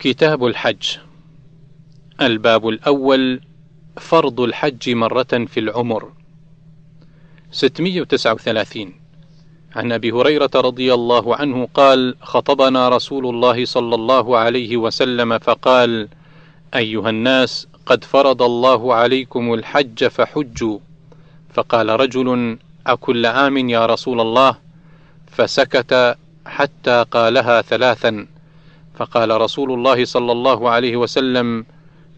كتاب الحج. الباب الأول فرض الحج مرة في العمر. 639 عن أبي هريرة رضي الله عنه قال خطبنا رسول الله صلى الله عليه وسلم فقال أيها الناس قد فرض الله عليكم الحج فحجوا. فقال رجل أكل عام يا رسول الله؟ فسكت حتى قالها ثلاثا. فقال رسول الله صلى الله عليه وسلم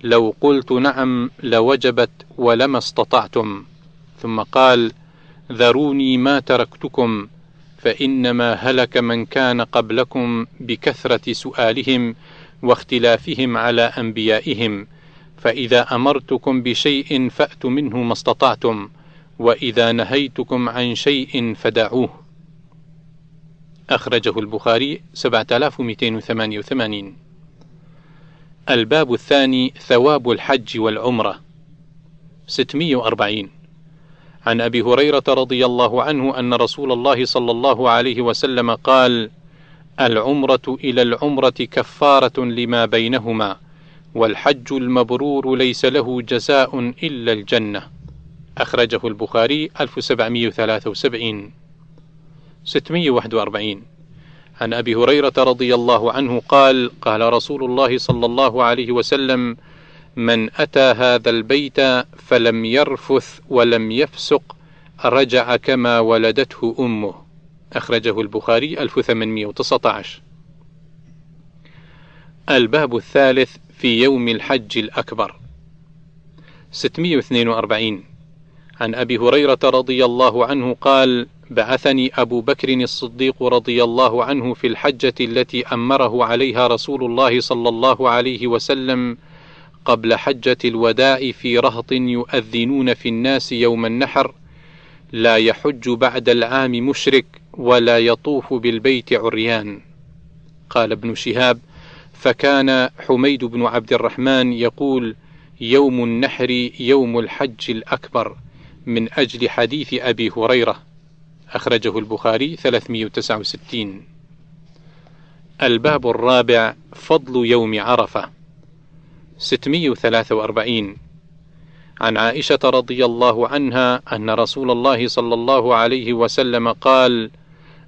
لو قلت نعم لوجبت ولما استطعتم. ثم قال ذروني ما تركتكم فإنما هلك من كان قبلكم بكثرة سؤالهم واختلافهم على أنبيائهم فإذا أمرتكم بشيء فاتوا منه ما استطعتم وإذا نهيتكم عن شيء فدعوه. أخرجه البخاري 7288 الباب الثاني ثواب الحج والعمرة 640 عن أبي هريرة رضي الله عنه أن رسول الله صلى الله عليه وسلم قال: العمرة إلى العمرة كفارة لما بينهما، والحج المبرور ليس له جزاء إلا الجنة. أخرجه البخاري 1773 641 عن أبي هريرة رضي الله عنه قال قال رسول الله صلى الله عليه وسلم من أتى هذا البيت فلم يرفث ولم يفسق رجع كما ولدته أمه. أخرجه البخاري 1819 الباب الثالث في يوم الحج الأكبر. 642 عن أبي هريرة رضي الله عنه قال بعثني أبو بكر الصديق رضي الله عنه في الحجة التي أمره عليها رسول الله صلى الله عليه وسلم قبل حجة الوداع في رهط يؤذنون في الناس يوم النحر لا يحج بعد العام مشرك ولا يطوف بالبيت عريان. قال ابن شهاب فكان حميد بن عبد الرحمن يقول يوم النحر يوم الحج الأكبر من أجل حديث أبي هريرة. أخرجه البخاري 369 الباب الرابع فضل يوم عرفة 643 عن عائشة رضي الله عنها أن رسول الله صلى الله عليه وسلم قال: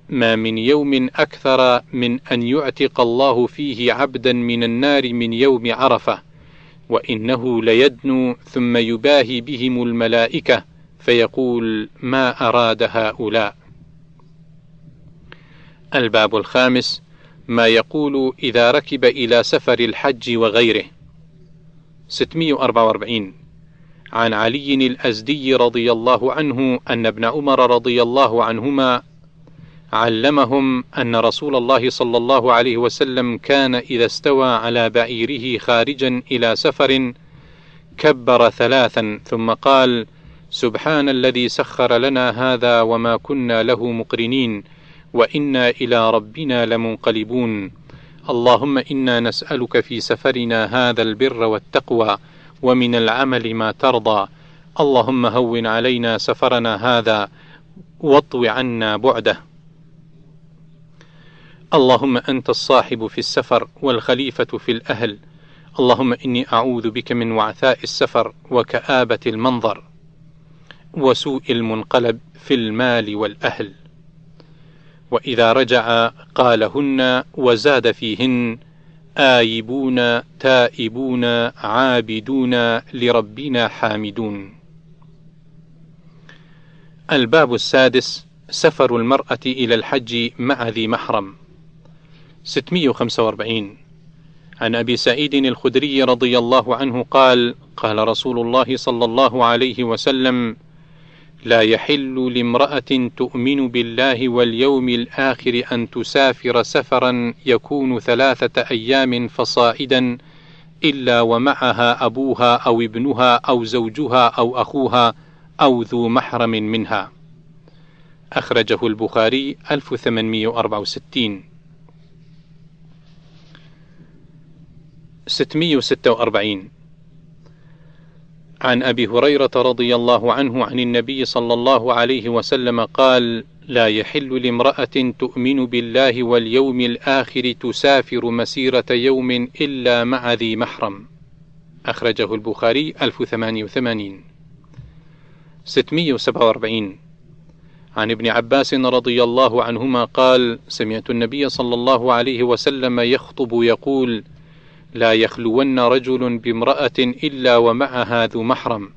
ما من يوم أكثر من أن يعتق الله فيه عبدا من النار من يوم عرفة، وإنه ليدنو ثم يباهي بهم الملائكة فيقول ما أراد هؤلاء. الباب الخامس ما يقول إذا ركب إلى سفر الحج وغيره. 644 عن علي الأزدي رضي الله عنه أن ابن عمر رضي الله عنهما علمهم أن رسول الله صلى الله عليه وسلم كان إذا استوى على بعيره خارجا إلى سفر كبر ثلاثا ثم قال: سبحان الذي سخر لنا هذا وما كنا له مقرنين وإنا إلى ربنا لمنقلبون. اللهم إنا نسألك في سفرنا هذا البر والتقوى ومن العمل ما ترضى. اللهم هون علينا سفرنا هذا واطو عنا بعده. اللهم أنت الصاحب في السفر والخليفة في الأهل. اللهم إني أعوذ بك من وعثاء السفر وكآبة المنظر. وسوء المنقلب في المال والأهل. وإذا رجع قالهن وزاد فيهن آيبون تائبون عابدون لربنا حامدون. الباب السادس سفر المرأة إلى الحج مع ذي محرم. 645 عن أبي سعيد الخدري رضي الله عنه قال قال رسول الله صلى الله عليه وسلم لا يحل لامرأة تؤمن بالله واليوم الآخر أن تسافر سفرا يكون ثلاثة أيام فصائدا إلا ومعها أبوها أو ابنها أو زوجها أو أخوها أو ذو محرم منها. أخرجه البخاري 1864 646 عن أبي هريرة رضي الله عنه عن النبي صلى الله عليه وسلم قال لا يحل لامرأة تؤمن بالله واليوم الآخر تسافر مسيرة يوم إلا مع ذي محرم أخرجه البخاري 1088 647 عن ابن عباس رضي الله عنهما قال سمعت النبي صلى الله عليه وسلم يخطب يقول لا يخلون رجل بامرأة إلا ومعها ذو محرم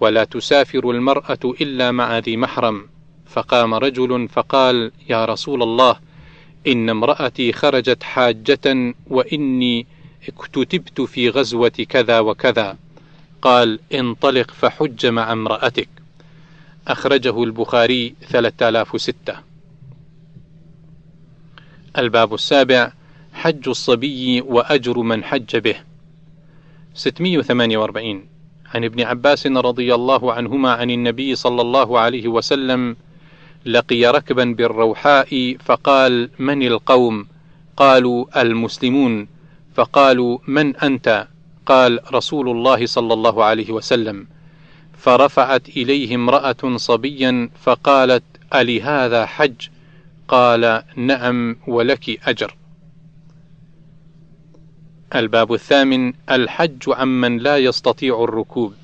ولا تسافر المرأة إلا مع ذي محرم. فقام رجل فقال يا رسول الله إن امرأتي خرجت حاجة وإني اكتتبت في غزوة كذا وكذا. قال انطلق فحج مع امرأتك. أخرجه البخاري 3006 الباب السابع حج الصبي وأجر من حج به. 648 عن ابن عباس رضي الله عنهما عن النبي صلى الله عليه وسلم لقي ركبا بالروحاء فقال من القوم؟ قالوا المسلمون. فقالوا من أنت؟ قال رسول الله صلى الله عليه وسلم. فرفعت إليه امرأة صبيا فقالت الهذا حج؟ قال نعم ولك أجر. الباب الثامن الحج عمن لا يستطيع الركوب.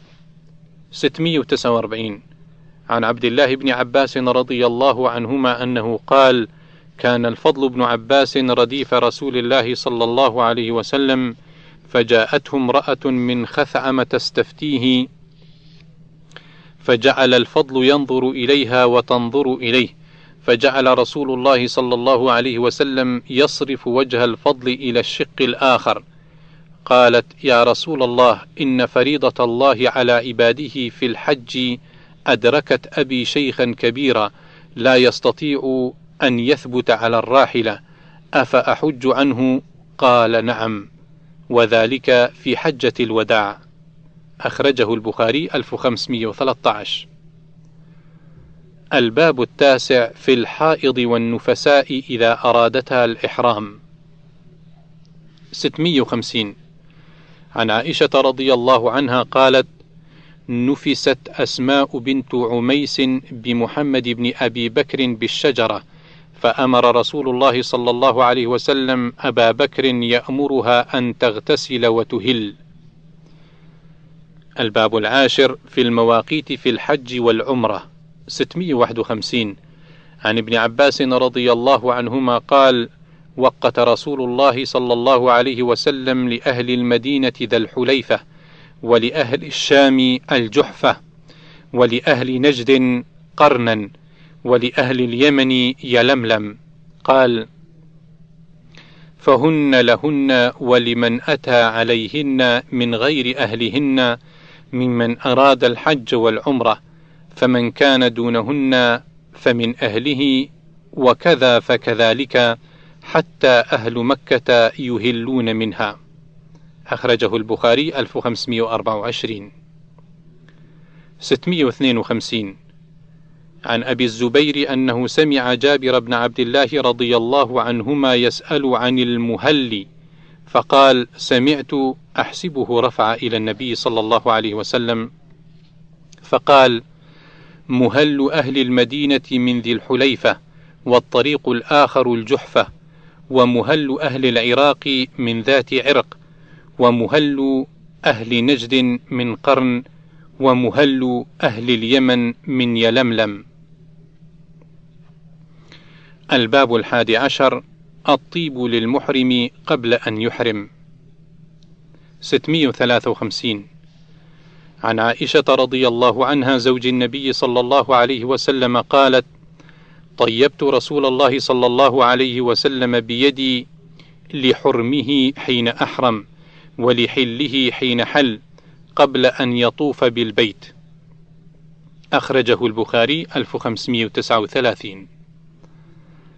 649 عن عبد الله بن عباس رضي الله عنهما أنه قال كان الفضل بن عباس رديف رسول الله صلى الله عليه وسلم فجاءته امراه من خثعم تستفتيه فجعل الفضل ينظر إليها وتنظر إليه. فجعل رسول الله صلى الله عليه وسلم يصرف وجه الفضل إلى الشق الآخر. قالت يا رسول الله إن فريضة الله على عباده في الحج أدركت أبي شيخا كبيرا لا يستطيع أن يثبت على الراحلة أفأحج عنه؟ قال نعم وذلك في حجة الوداع أخرجه البخاري 1513 الباب التاسع في الحائض والنفساء إذا أرادتها الإحرام. 650 عن عائشة رضي الله عنها قالت نفست أسماء بنت عميس بمحمد بن أبي بكر بالشجرة فأمر رسول الله صلى الله عليه وسلم أبا بكر يأمرها أن تغتسل وتهل. الباب العاشر في المواقيت في الحج والعمرة. 651 عن ابن عباس رضي الله عنهما قال: وقت رسول الله صلى الله عليه وسلم لأهل المدينة ذا الحليفة ولأهل الشام الجحفة ولأهل نجد قرنا ولأهل اليمن يلملم. قال فهن لهن ولمن أتى عليهن من غير أهلهن ممن أراد الحج والعمرة فمن كان دونهن فمن أهله وكذا فكذلك حتى أهل مكة يهلون منها. أخرجه البخاري 1524 652 عن أبي الزبير أنه سمع جابر بن عبد الله رضي الله عنهما يسأل عن المهل فقال سمعت أحسبه رفع إلى النبي صلى الله عليه وسلم. فقال مهل أهل المدينة من ذي الحليفة والطريق الآخر الجحفة ومهل أهل العراق من ذات عرق ومهل أهل نجد من قرن ومهل أهل اليمن من يلملم. الباب الحادي عشر الطيب للمحرم قبل أن يحرم. 653 عن عائشة رضي الله عنها زوج النبي صلى الله عليه وسلم قالت: طيبت رسول الله صلى الله عليه وسلم بيدي لحرمه حين أحرم، ولحله حين حل قبل أن يطوف بالبيت. أخرجه البخاري 1539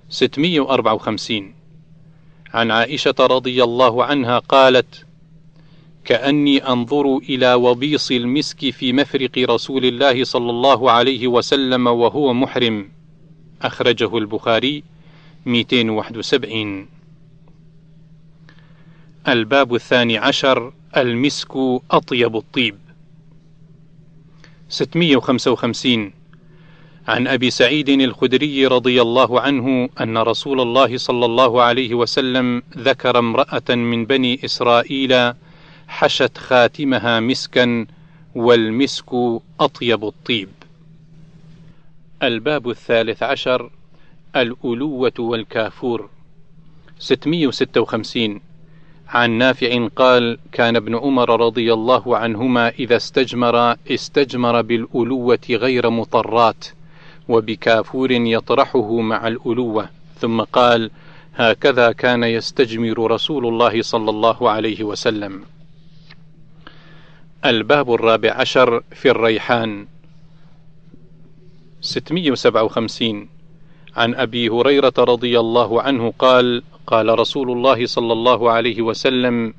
654 عن عائشة رضي الله عنها قالت كأني أنظر إلى وبيص المسك في مفرق رسول الله صلى الله عليه وسلم وهو محرم. أخرجه البخاري 271 الباب الثاني عشر المسك أطيب الطيب. 655 عن أبي سعيد الخدري رضي الله عنه أن رسول الله صلى الله عليه وسلم ذكر امرأة من بني إسرائيل حشت خاتمها مسكا والمسك أطيب الطيب. الباب الثالث عشر الألوة والكافور. 656 عن نافع قال كان ابن عمر رضي الله عنهما إذا استجمر استجمر بالألوة غير مطرات وبكافور يطرحه مع الألوة. ثم قال هكذا كان يستجمر رسول الله صلى الله عليه وسلم. الباب الرابع عشر في الريحان. 657 عن أبي هريرة رضي الله عنه قال قال رسول الله صلى الله عليه وسلم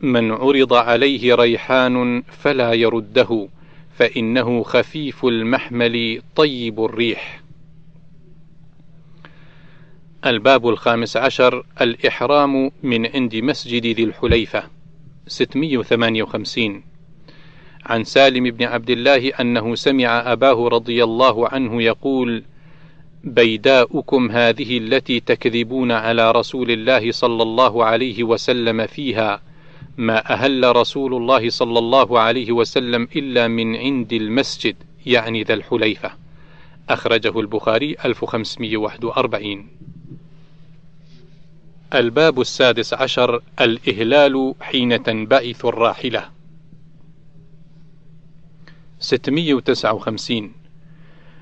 من عرض عليه ريحان فلا يرده فإنه خفيف المحمل طيب الريح. الباب الخامس عشر الإحرام من عند مسجد ذي الحليفة. 658 عن سالم بن عبد الله أنه سمع أباه رضي الله عنه يقول: بيداؤكم هذه التي تكذبون على رسول الله صلى الله عليه وسلم فيها ما أهل رسول الله صلى الله عليه وسلم إلا من عند المسجد يعني ذا الحليفة. أخرجه البخاري 1541 الباب السادس عشر الإهلال حين تنبعث الراحلة. 659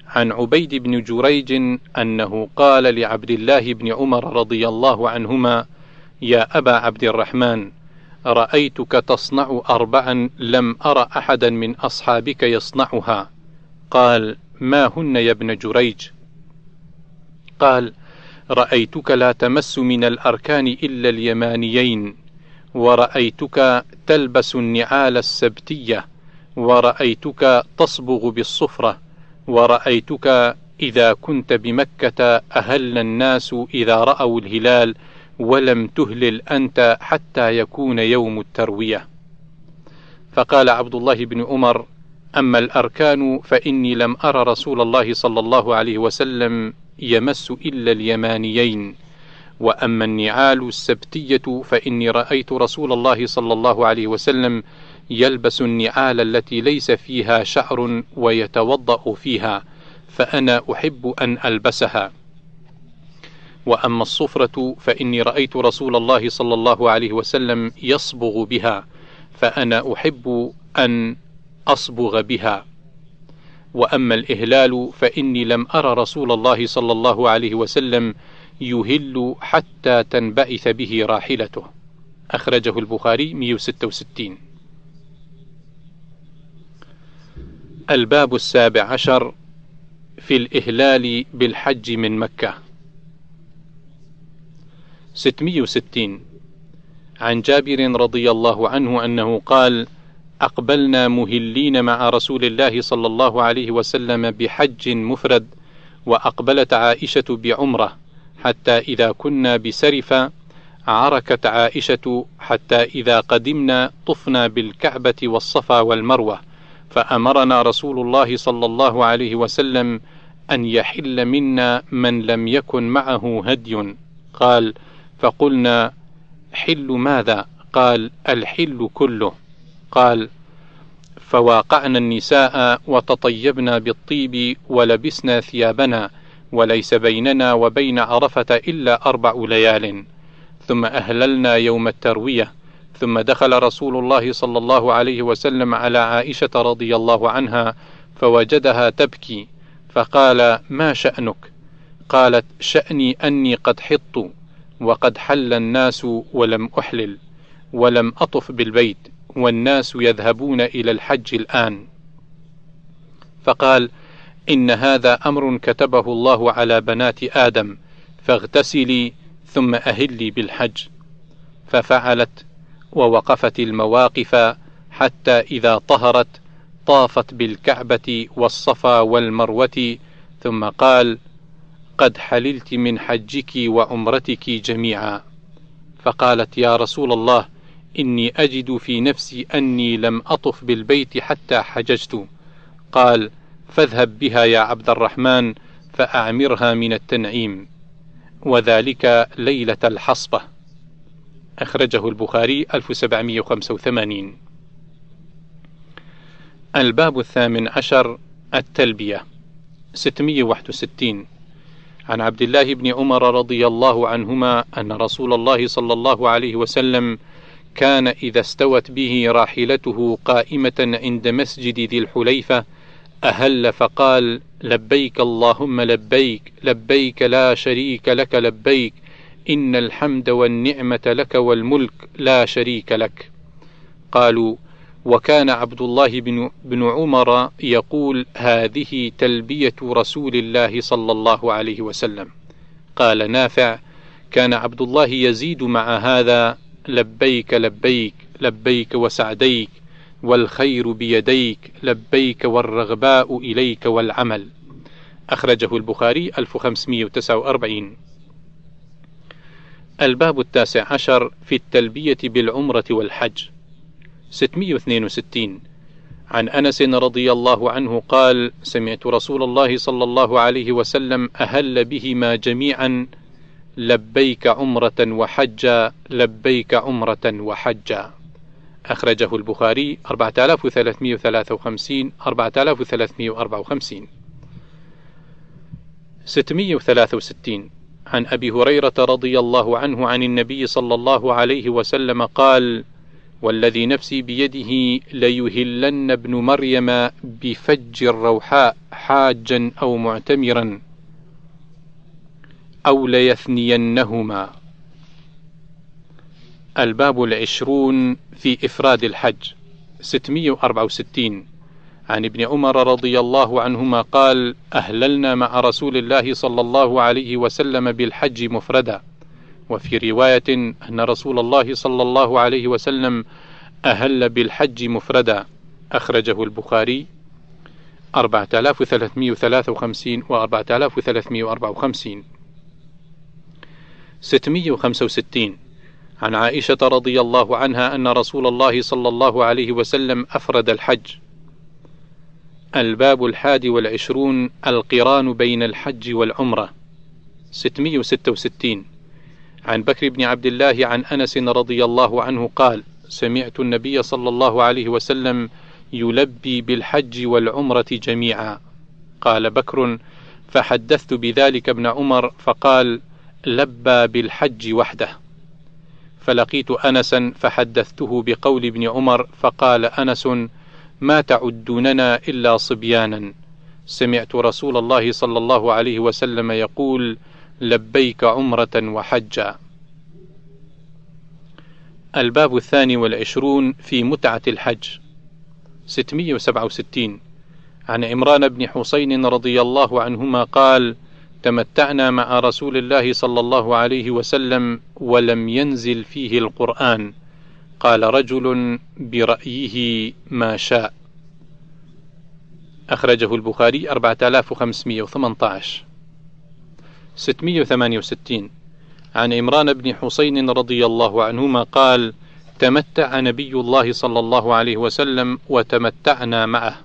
عن عبيد بن جريج أنه قال لعبد الله بن عمر رضي الله عنهما يا أبا عبد الرحمن رأيتك تصنع أربعا لم أر أحدا من أصحابك يصنعها. قال ما هن يا ابن جريج؟ قال رأيتك لا تمس من الأركان إلا اليمانيين ورأيتك تلبس النعال السبتية ورأيتك تصبغ بالصفرة ورأيتك إذا كنت بمكة أهل الناس إذا رأوا الهلال ولم تهلل أنت حتى يكون يوم التروية. فقال عبد الله بن عمر أما الأركان فإني لم أرى رسول الله صلى الله عليه وسلم يمس إلا اليمانيين. وأما النعال السبتية فإني رأيت رسول الله صلى الله عليه وسلم يلبس النعال التي ليس فيها شعر ويتوضأ فيها فأنا أحب أن ألبسها. وأما الصفرة فإني رأيت رسول الله صلى الله عليه وسلم يصبغ بها فأنا أحب أن أصبغ بها. وأما الإهلال فإني لم أرى رسول الله صلى الله عليه وسلم يهل حتى تنبعث به راحلته. أخرجه البخاري 166 الباب السابع عشر في الإهلال بالحج من مكة. 660 عن جابر رضي الله عنه أنه قال أقبلنا مهلين مع رسول الله صلى الله عليه وسلم بحج مفرد وأقبلت عائشة بعمرة حتى إذا كنا بسرفة عركت عائشة حتى إذا قدمنا طفنا بالكعبة والصفا والمروة. فأمرنا رسول الله صلى الله عليه وسلم أن يحل منا من لم يكن معه هدي. قال فقلنا حل ماذا؟ قال الحل كله. قال فواقعنا النساء وتطيبنا بالطيب ولبسنا ثيابنا وليس بيننا وبين عرفة إلا أربع ليال. ثم أهللنا يوم التروية. ثم دخل رسول الله صلى الله عليه وسلم على عائشة رضي الله عنها فوجدها تبكي فقال ما شأنك؟ قالت شأني أني قد حطت وقد حل الناس ولم أحلل ولم أطف بالبيت والناس يذهبون إلى الحج الآن. فقال إن هذا أمر كتبه الله على بنات آدم فاغتسلي ثم أهلي بالحج. ففعلت ووقفت المواقف حتى إذا طهرت طافت بالكعبة والصفا والمروة ثم قال قد حللت من حجك وعمرتك جميعا. فقالت يا رسول الله إني أجد في نفسي أني لم أطف بالبيت حتى حججت. قال فاذهب بها يا عبد الرحمن فأعمرها من التنعيم. وذلك ليلة الحصبة. أخرجه البخاري 1785 الباب الثامن عشر التلبية 661 عن عبد الله بن عمر رضي الله عنهما أن رسول الله صلى الله عليه وسلم كان إذا استوت به راحلته قائمة عند مسجد ذي الحليفة أهل فقال لبيك اللهم لبيك لبيك لا شريك لك لبيك إن الحمد والنعمة لك والملك لا شريك لك. قالوا وكان عبد الله بن, بن عمر يقول هذه تلبية رسول الله صلى الله عليه وسلم. قال نافع كان عبد الله يزيد مع هذا لبيك لبيك لبيك وسعديك والخير بيديك لبيك والرغباء إليك والعمل. أخرجه البخاري 1549 الباب التاسع عشر في التلبية بالعمرة والحج. 662 عن أنس رضي الله عنه قال سمعت رسول الله صلى الله عليه وسلم أهل بهما جميعا لبيك عمرة وحجا لبيك عمرة وحجا. أخرجه البخاري 4353 4354 663 عن أبي هريرة رضي الله عنه عن النبي صلى الله عليه وسلم قال والذي نفسي بيده ليهلن ابن مريم بفج الروحاء حاجا أو معتمرا أو ليثنينهما. الباب العشرون في إفراد الحج 664 عن ابن عمر رضي الله عنهما قال أهللنا مع رسول الله صلى الله عليه وسلم بالحج مفردا. وفي رواية أن رسول الله صلى الله عليه وسلم أهل بالحج مفردا. أخرجه البخاري 4353 و 4354 665 عن عائشة رضي الله عنها أن رسول الله صلى الله عليه وسلم أفرد الحج. الباب الحادي والعشرون القران بين الحج والعمرة 666 عن بكر بن عبد الله عن أنس رضي الله عنه قال: سمعت النبي صلى الله عليه وسلم يلبي بالحج والعمرة جميعا. قال بكر: فحدثت بذلك ابن عمر فقال: لبى بالحج وحده. فلقيت انسا فحدثته بقول ابن عمر فقال أنس: ما تعدوننا إلا صبيانا. سمعت رسول الله صلى الله عليه وسلم يقول: لبيك عمرة وحجا. الباب الثاني والعشرون في متعة الحج 667 عن عمران بن حسين رضي الله عنهما قال: تمتعنا مع رسول الله صلى الله عليه وسلم ولم ينزل فيه القرآن. قال رجل برأيه ما شاء. أخرجه البخاري 4518 668 عن عمران بن حسين رضي الله عنهما قال تمتع نبي الله صلى الله عليه وسلم وتمتعنا معه.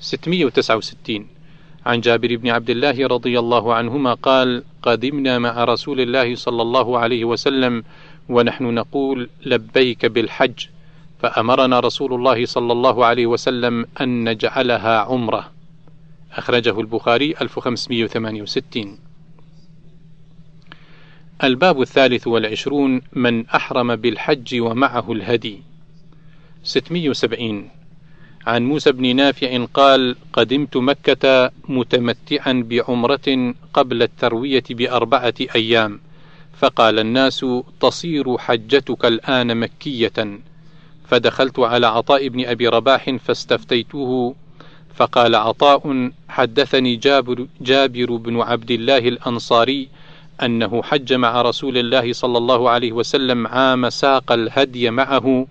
669 عن جابر بن عبد الله رضي الله عنهما قال قدمنا مع رسول الله صلى الله عليه وسلم ونحن نقول لبيك بالحج فأمرنا رسول الله صلى الله عليه وسلم أن نجعلها عمرة. أخرجه البخاري 1568 الباب الثالث والعشرون من أحرم بالحج ومعه الهدي. 670 عن موسى بن نافع قال قدمت مكة متمتعا بعمرة قبل التروية بأربعة أيام. فقال الناس تصير حجتك الآن مكية. فدخلت على عطاء بن أبي رباح فاستفتيته فقال عطاء حدثني جابر, جابر بن عبد الله الأنصاري أنه حج مع رسول الله صلى الله عليه وسلم عام ساق الهدي معه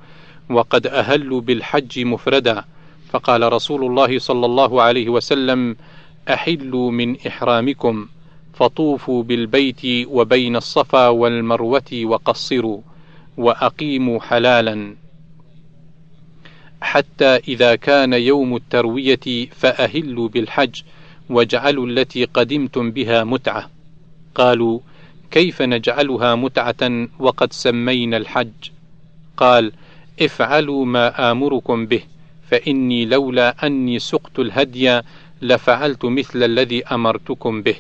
وقد أهلوا بالحج مفردا. فقال رسول الله صلى الله عليه وسلم أحلوا من إحرامكم. فطوفوا بالبيت وبين الصفا والمروة وقصروا وأقيموا حلالا. حتى إذا كان يوم التروية فأهلوا بالحج واجعلوا التي قدمتم بها متعة. قالوا كيف نجعلها متعة وقد سمينا الحج؟ قال افعلوا ما آمركم به فإني لولا أني سقت الهدي لفعلت مثل الذي أمرتكم به.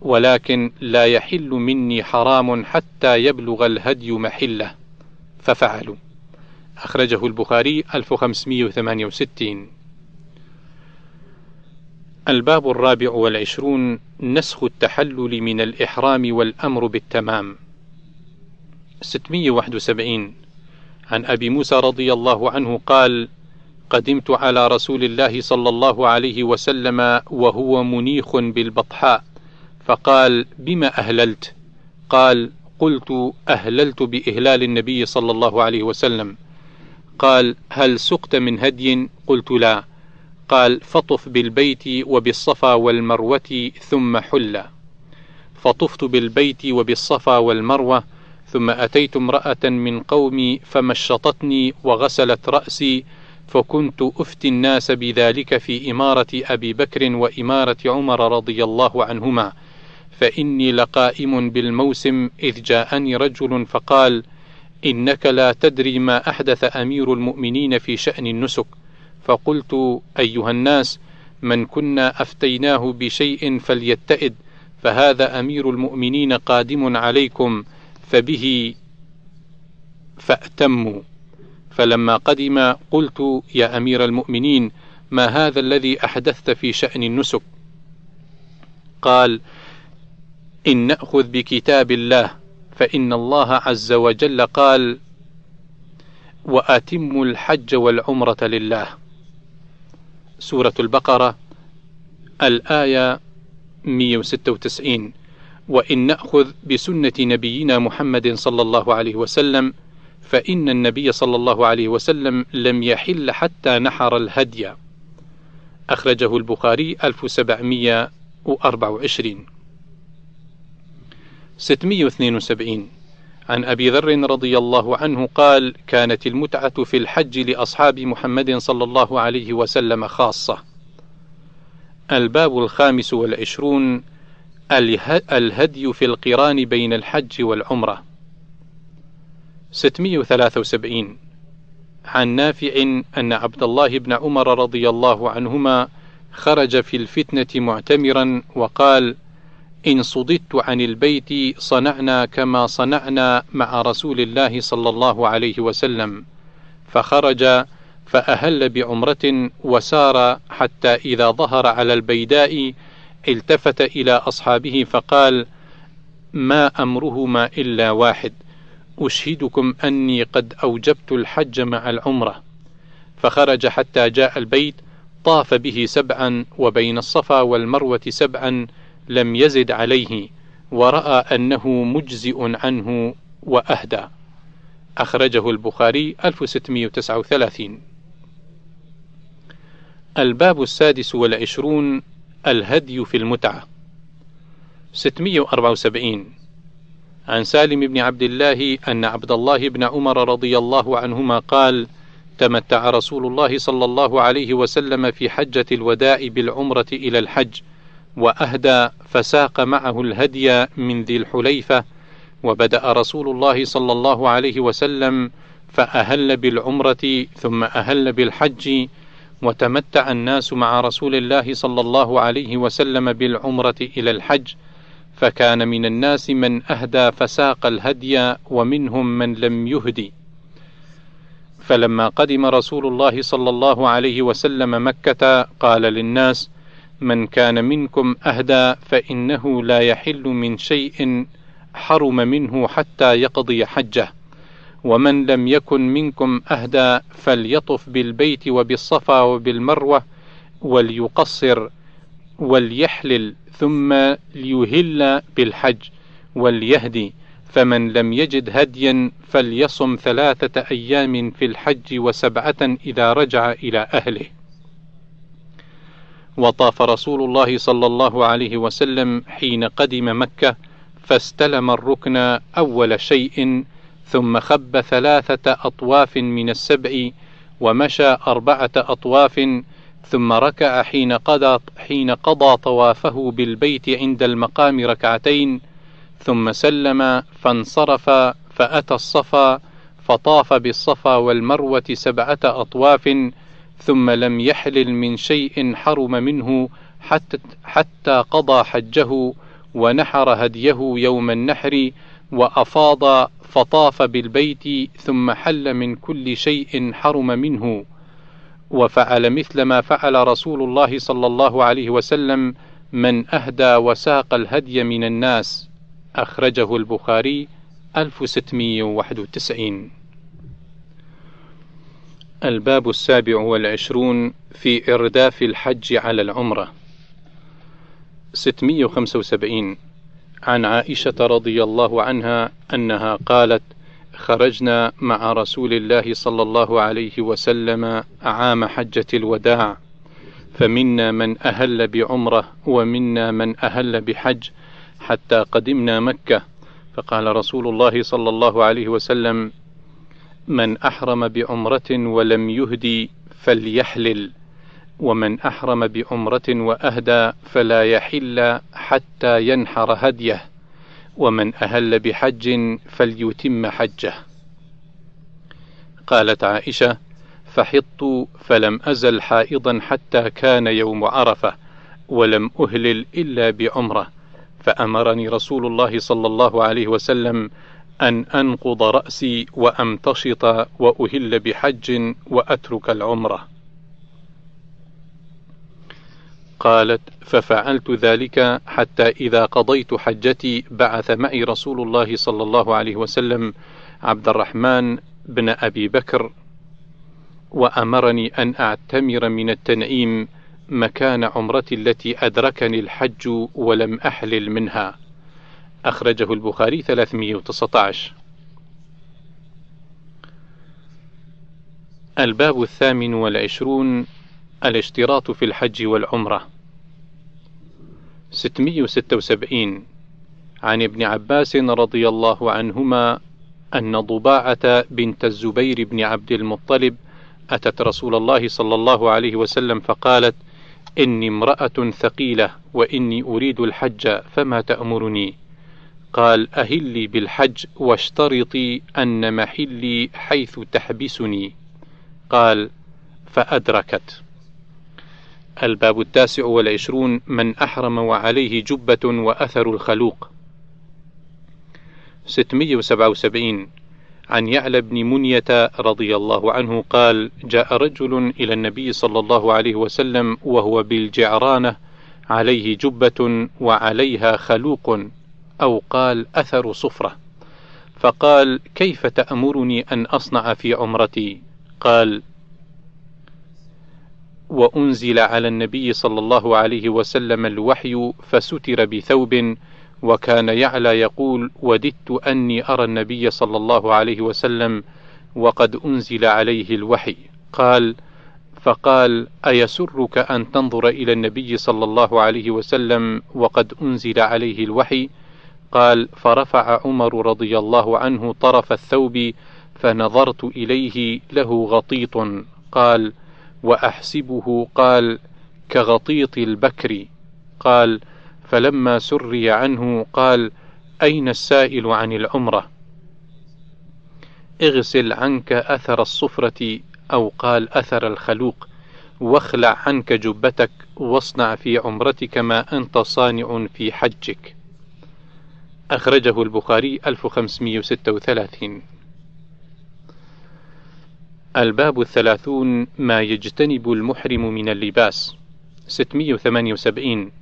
ولكن لا يحل مني حرام حتى يبلغ الهدي محله. ففعلوا. أخرجه البخاري 1568 الباب الرابع والعشرون نسخ التحلل من الإحرام والأمر بالتمام. 671 عن أبي موسى رضي الله عنه قال قدمت على رسول الله صلى الله عليه وسلم وهو منيخ بالبطحاء. فقال بما أهللت؟ قال قلت أهللت بإهلال النبي صلى الله عليه وسلم. قال هل سقت من هدي؟ قلت لا. قال فطف بالبيت وبالصفا والمروة ثم حل. فطفت بالبيت وبالصفا والمروة ثم أتيت امرأة من قومي فمشطتني وغسلت رأسي فكنت أفتي الناس بذلك في إمارة أبي بكر وإمارة عمر رضي الله عنهما. فإني لقائم بالموسم إذ جاءني رجل فقال إنك لا تدري ما أحدث أمير المؤمنين في شأن النسك. فقلت أيها الناس من كنا أفتيناه بشيء فليتئد فهذا أمير المؤمنين قادم عليكم فبه فأتموا. فلما قدم قلت يا أمير المؤمنين ما هذا الذي أحدثت في شأن النسك؟ قال إن نأخذ بكتاب الله فإن الله عز وجل قال وأتموا الحج والعمرة لله. سورة البقرة الآية 196 وإن نأخذ بسنة نبينا محمد صلى الله عليه وسلم فإن النبي صلى الله عليه وسلم لم يحل حتى نحر الهدي. أخرجه البخاري 1724 672 عن أبي ذر رضي الله عنه قال كانت المتعة في الحج لأصحاب محمد صلى الله عليه وسلم خاصة. الباب الخامس والعشرون الهدي في القران بين الحج والعمرة. 673 عن نافع أن عبد الله بن عمر رضي الله عنهما خرج في الفتنة معتمرا وقال إن صددت عن البيت صنعنا كما صنعنا مع رسول الله صلى الله عليه وسلم فخرج فأهل بعمرة وسار حتى إذا ظهر على البيداء التفت إلى أصحابه فقال ما أمرهما إلا واحد أشهدكم أني قد أوجبت الحج مع العمرة. فخرج حتى جاء البيت طاف به سبعا وبين الصفا والمروة سبعا لم يزد عليه ورأى أنه مجزئ عنه وأهدى. أخرجه البخاري 1639 الباب السادس والعشرون الهدي في المتعة. 674 عن سالم بن عبد الله أن عبد الله بن عمر رضي الله عنهما قال تمتع رسول الله صلى الله عليه وسلم في حجة الوداع بالعمرة إلى الحج وأهدى فساق معه الهدي من ذي الحليفة وبدأ رسول الله صلى الله عليه وسلم فأهل بالعمرة ثم أهل بالحج وتمتع الناس مع رسول الله صلى الله عليه وسلم بالعمرة إلى الحج فكان من الناس من أهدى فساق الهدي ومنهم من لم يهدي. فلما قدم رسول الله صلى الله عليه وسلم مكة قال للناس من كان منكم أهدى فإنه لا يحل من شيء حرم منه حتى يقضي حجه. ومن لم يكن منكم أهدى فليطف بالبيت وبالصفا وبالمروة وليقصر وليحلل ثم ليهل بالحج وليهدي. فمن لم يجد هديا فليصم ثلاثة أيام في الحج وسبعة إذا رجع إلى أهله. وطاف رسول الله صلى الله عليه وسلم حين قدم مكة فاستلم الركن أول شيء ثم خب ثلاثة أطواف من السبع ومشى أربعة أطواف ثم ركع حين قضى حين قضى طوافه بالبيت عند المقام ركعتين ثم سلم فانصرف فأتى الصفا فطاف بالصفا والمروة سبعة أطواف ثم لم يحلل من شيء حرم منه حتى, حتى قضى حجه ونحر هديه يوم النحر وأفاض فطاف بالبيت ثم حل من كل شيء حرم منه وفعل مثل ما فعل رسول الله صلى الله عليه وسلم من أهدى وساق الهدي من الناس. أخرجه البخاري 1691 الباب السابع والعشرون في إرداف الحج على العمرة. 675 عن عائشة رضي الله عنها أنها قالت: خرجنا مع رسول الله صلى الله عليه وسلم عام حجة الوداع، فمنا من أهل بعمرة ومنا من أهل بحج، حتى قدمنا مكة، فقال رسول الله صلى الله عليه وسلم: من أحرم بعمرة ولم يهدي فليحلل ومن أحرم بعمرة وأهدى فلا يحل حتى ينحر هديه ومن أهل بحج فليتم حجه. قالت عائشة فحطت فلم أزل حائضا حتى كان يوم عرفة ولم أهلل إلا بعمرة فأمرني رسول الله صلى الله عليه وسلم أن أنقض رأسي وأمتشط وأهل بحج وأترك العمرة. قالت ففعلت ذلك حتى إذا قضيت حجتي بعث معي رسول الله صلى الله عليه وسلم عبد الرحمن بن أبي بكر وأمرني أن أعتمر من التنعيم مكان عمرتي التي أدركني الحج ولم أحلل منها. أخرجه البخاري 319 الباب الثامن والعشرون الاشتراط في الحج والعمرة. 676 عن ابن عباس رضي الله عنهما أن ضباعة بنت الزبير بن عبد المطلب أتت رسول الله صلى الله عليه وسلم فقالت: إني امرأة ثقيلة وإني أريد الحج فما تأمرني؟ قال: أهلي بالحج واشترطي أن محلي حيث تحبسني. قال: فأدركت. الباب التاسع والعشرون من أحرم وعليه جبة وأثر الخلوق 677 عن يعلى بن منية رضي الله عنه قال جاء رجل إلى النبي صلى الله عليه وسلم وهو بالجعرانة عليه جبة وعليها خلوق أو قال أثر صفرة. فقال كيف تأمرني أن أصنع في عمرتي؟ قال وأنزل على النبي صلى الله عليه وسلم الوحي فستر بثوب وكان يعلى يقول وددت أني أرى النبي صلى الله عليه وسلم وقد أنزل عليه الوحي. قال فقال أيسرك أن تنظر إلى النبي صلى الله عليه وسلم وقد أنزل عليه الوحي؟ قال فرفع عمر رضي الله عنه طرف الثوب فنظرت إليه له غطيط. قال وأحسبه قال كغطيط البكر. قال فلما سري عنه قال أين السائل عن العمرة؟ اغسل عنك أثر الصفرة أو قال أثر الخلوق واخلع عنك جبتك واصنع في عمرتك ما أنت صانع في حجك. أخرجه البخاري 1536 الباب الثلاثون ما يجتنب المحرم من اللباس. 678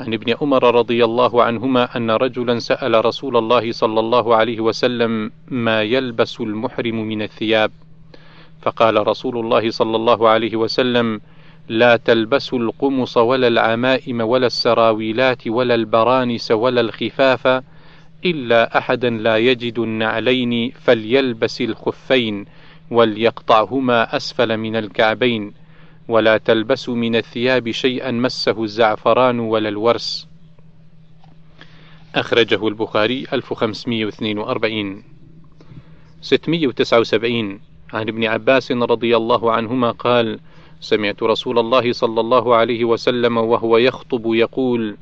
عن ابن عمر رضي الله عنهما أن رجلا سأل رسول الله صلى الله عليه وسلم ما يلبس المحرم من الثياب. فقال رسول الله صلى الله عليه وسلم لا تلبسوا القمص ولا العمائم ولا السراويلات ولا البرانس ولا الخفاف إلا أحدا لا يجد النعلين فليلبس الخفين وليقطعهما أسفل من الكعبين ولا تلبسوا من الثياب شيئا مسه الزعفران ولا الورس. أخرجه البخاري 1542 679 عن ابن عباس رضي الله عنهما قال سمعت رسول الله صلى الله عليه وسلم وهو يخطب يقول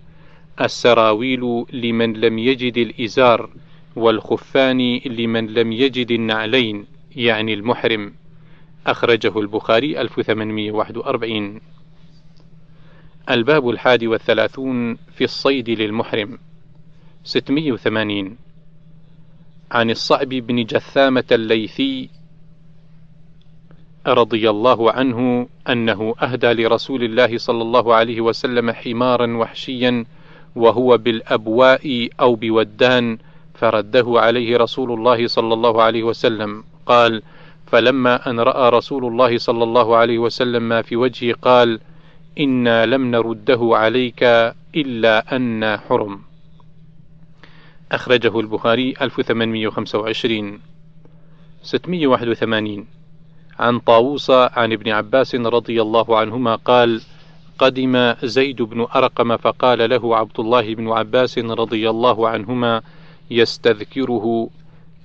السراويل لمن لم يجد الإزار والخفان لمن لم يجد النعلين يعني المحرم. أخرجه البخاري 1841 الباب الحادي والثلاثون في الصيد للمحرم. 680 عن الصعب بن جثامة الليثي رضي الله عنه أنه أهدى لرسول الله صلى الله عليه وسلم حمارا وحشيا وهو بالأبواء أو بودان فرده عليه رسول الله صلى الله عليه وسلم. قال فلما أن رأى رسول الله صلى الله عليه وسلم ما في وجهه قال إنا لم نرده عليك إلا أن حرم. أخرجه البخاري 1825 681 عن طاووس عن ابن عباس رضي الله عنهما قال قدم زيد بن أرقم فقال له عبد الله بن عباس رضي الله عنهما يستذكره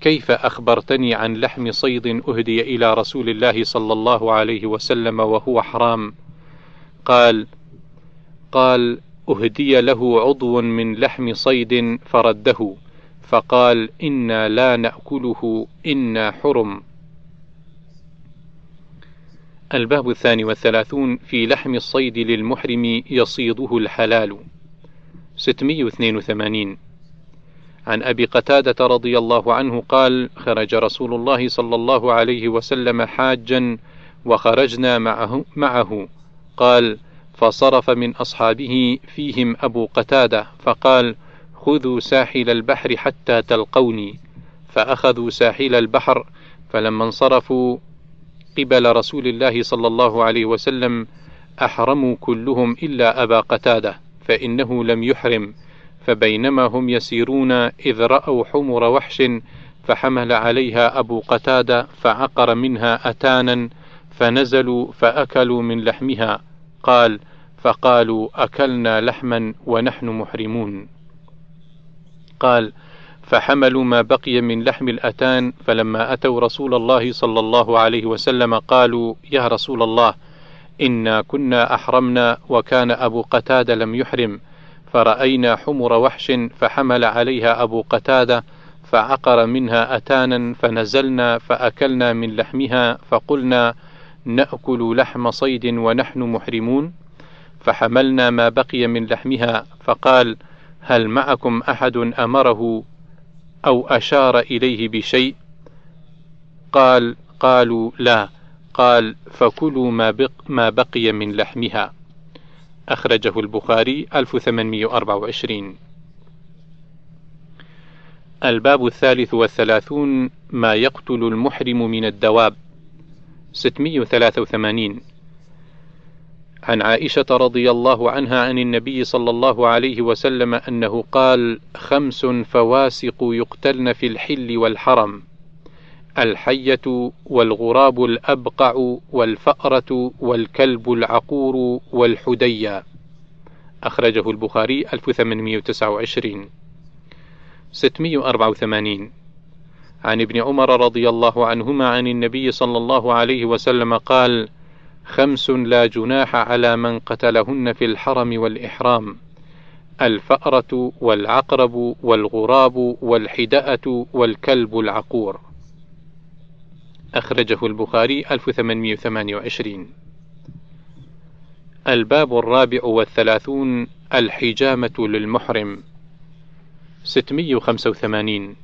كيف أخبرتني عن لحم صيد أهدي إلى رسول الله صلى الله عليه وسلم وهو حرام؟ قال قال أهدي له عضو من لحم صيد فرده فقال إنا لا نأكله إنا حرم. الباب الثاني والثلاثون في لحم الصيد للمحرم يصيده الحلال. 682 عن أبي قتادة رضي الله عنه قال خرج رسول الله صلى الله عليه وسلم حاجا وخرجنا معه, معه. قال فصرف من أصحابه فيهم أبو قتادة فقال خذوا ساحل البحر حتى تلقوني. فأخذوا ساحل البحر فلما انصرفوا قبل رسول الله صلى الله عليه وسلم أحرموا كلهم إلا أبا قتادة فإنه لم يحرم فبينما هم يسيرون إذ رأوا حمر وحش فحمل عليها أبو قتادة فعقر منها أتانا فنزلوا فأكلوا من لحمها قال فقالوا أكلنا لحما ونحن محرمون. قال فحملوا ما بقي من لحم الأتان فلما أتوا رسول الله صلى الله عليه وسلم قالوا يا رسول الله إنا كنا أحرمنا وكان أبو قتادة لم يحرم فرأينا حمر وحش فحمل عليها أبو قتادة فعقر منها أتانا فنزلنا فأكلنا من لحمها فقلنا نأكل لحم صيد ونحن محرمون؟ فحملنا ما بقي من لحمها فقال هل معكم أحد أمره أو أشار إليه بشيء قال قالوا لا قال فكلوا ما, بق ما بقي من لحمها. أخرجه البخاري 1824 الباب الثالث والثلاثون ما يقتل المحرم من الدواب. 683 عن عائشة رضي الله عنها عن النبي صلى الله عليه وسلم أنه قال: خمس فواسق يقتلن في الحل والحرم: الحية والغراب الأبقع والفأرة والكلب العقور والحدية. أخرجه البخاري 1829 684 عن ابن عمر رضي الله عنهما عن النبي صلى الله عليه وسلم قال: خمس لا جناح على من قتلهن في الحرم والإحرام الفأرة والعقرب والغراب والحدأة والكلب العقور. أخرجه البخاري 1828 الباب الرابع والثلاثون الحجامة للمحرم 685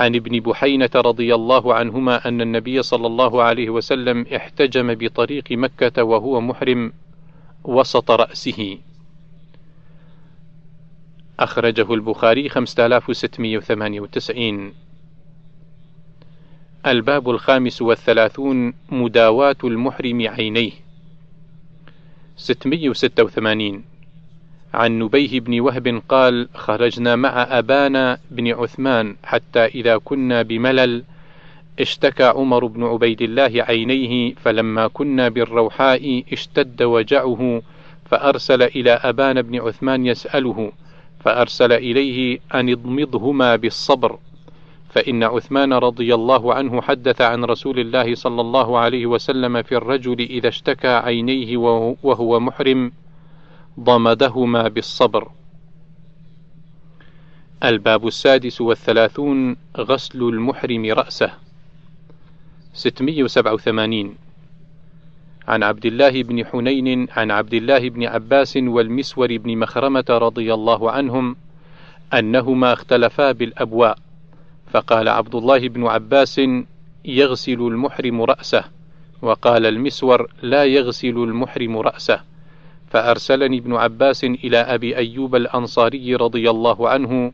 عن ابن بحينة رضي الله عنهما أن النبي صلى الله عليه وسلم احتجم بطريق مكة وهو محرم وسط رأسه. أخرجه البخاري 5698 الباب الخامس والثلاثون مداواة المحرم عينيه. 686 عن نبيه بن وهب قال خرجنا مع أبانا بن عثمان حتى إذا كنا بملل اشتكى عمر بن عبيد الله عينيه فلما كنا بالروحاء اشتد وجعه فأرسل إلى أبان بن عثمان يسأله فأرسل إليه أن اضمضهما بالصبر فإن عثمان رضي الله عنه حدث عن رسول الله صلى الله عليه وسلم في الرجل إذا اشتكى عينيه وهو محرم ضمدهما بالصبر. الباب السادس والثلاثون غسل المحرم رأسه. 687 عن عبد الله بن حنين عن عبد الله بن عباس والمسور بن مخرمة رضي الله عنهم أنهما اختلفا بالأبواء فقال عبد الله بن عباس يغسل المحرم رأسه. وقال المسور لا يغسل المحرم رأسه. فأرسلني ابن عباس إلى أبي أيوب الأنصاري رضي الله عنه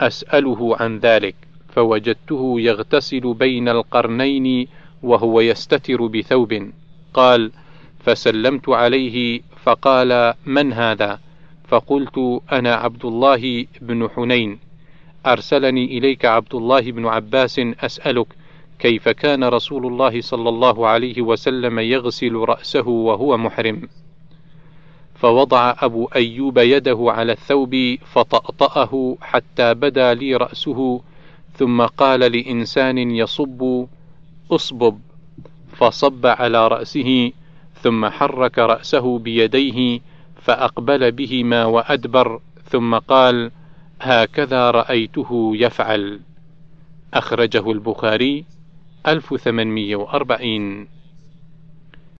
أسأله عن ذلك فوجدته يغتسل بين القرنين وهو يستتر بثوب. قال فسلمت عليه فقال من هذا؟ فقلت أنا عبد الله بن حنين. أرسلني إليك عبد الله بن عباس أسألك كيف كان رسول الله صلى الله عليه وسلم يغسل رأسه وهو محرم؟ فوضع أبو أيوب يده على الثوب فطأطأه حتى بدا لي رأسه ثم قال لإنسان يصب اصبب فصب على رأسه ثم حرك رأسه بيديه فأقبل بهما وأدبر ثم قال: هكذا رأيته يفعل. أخرجه البخاري 1840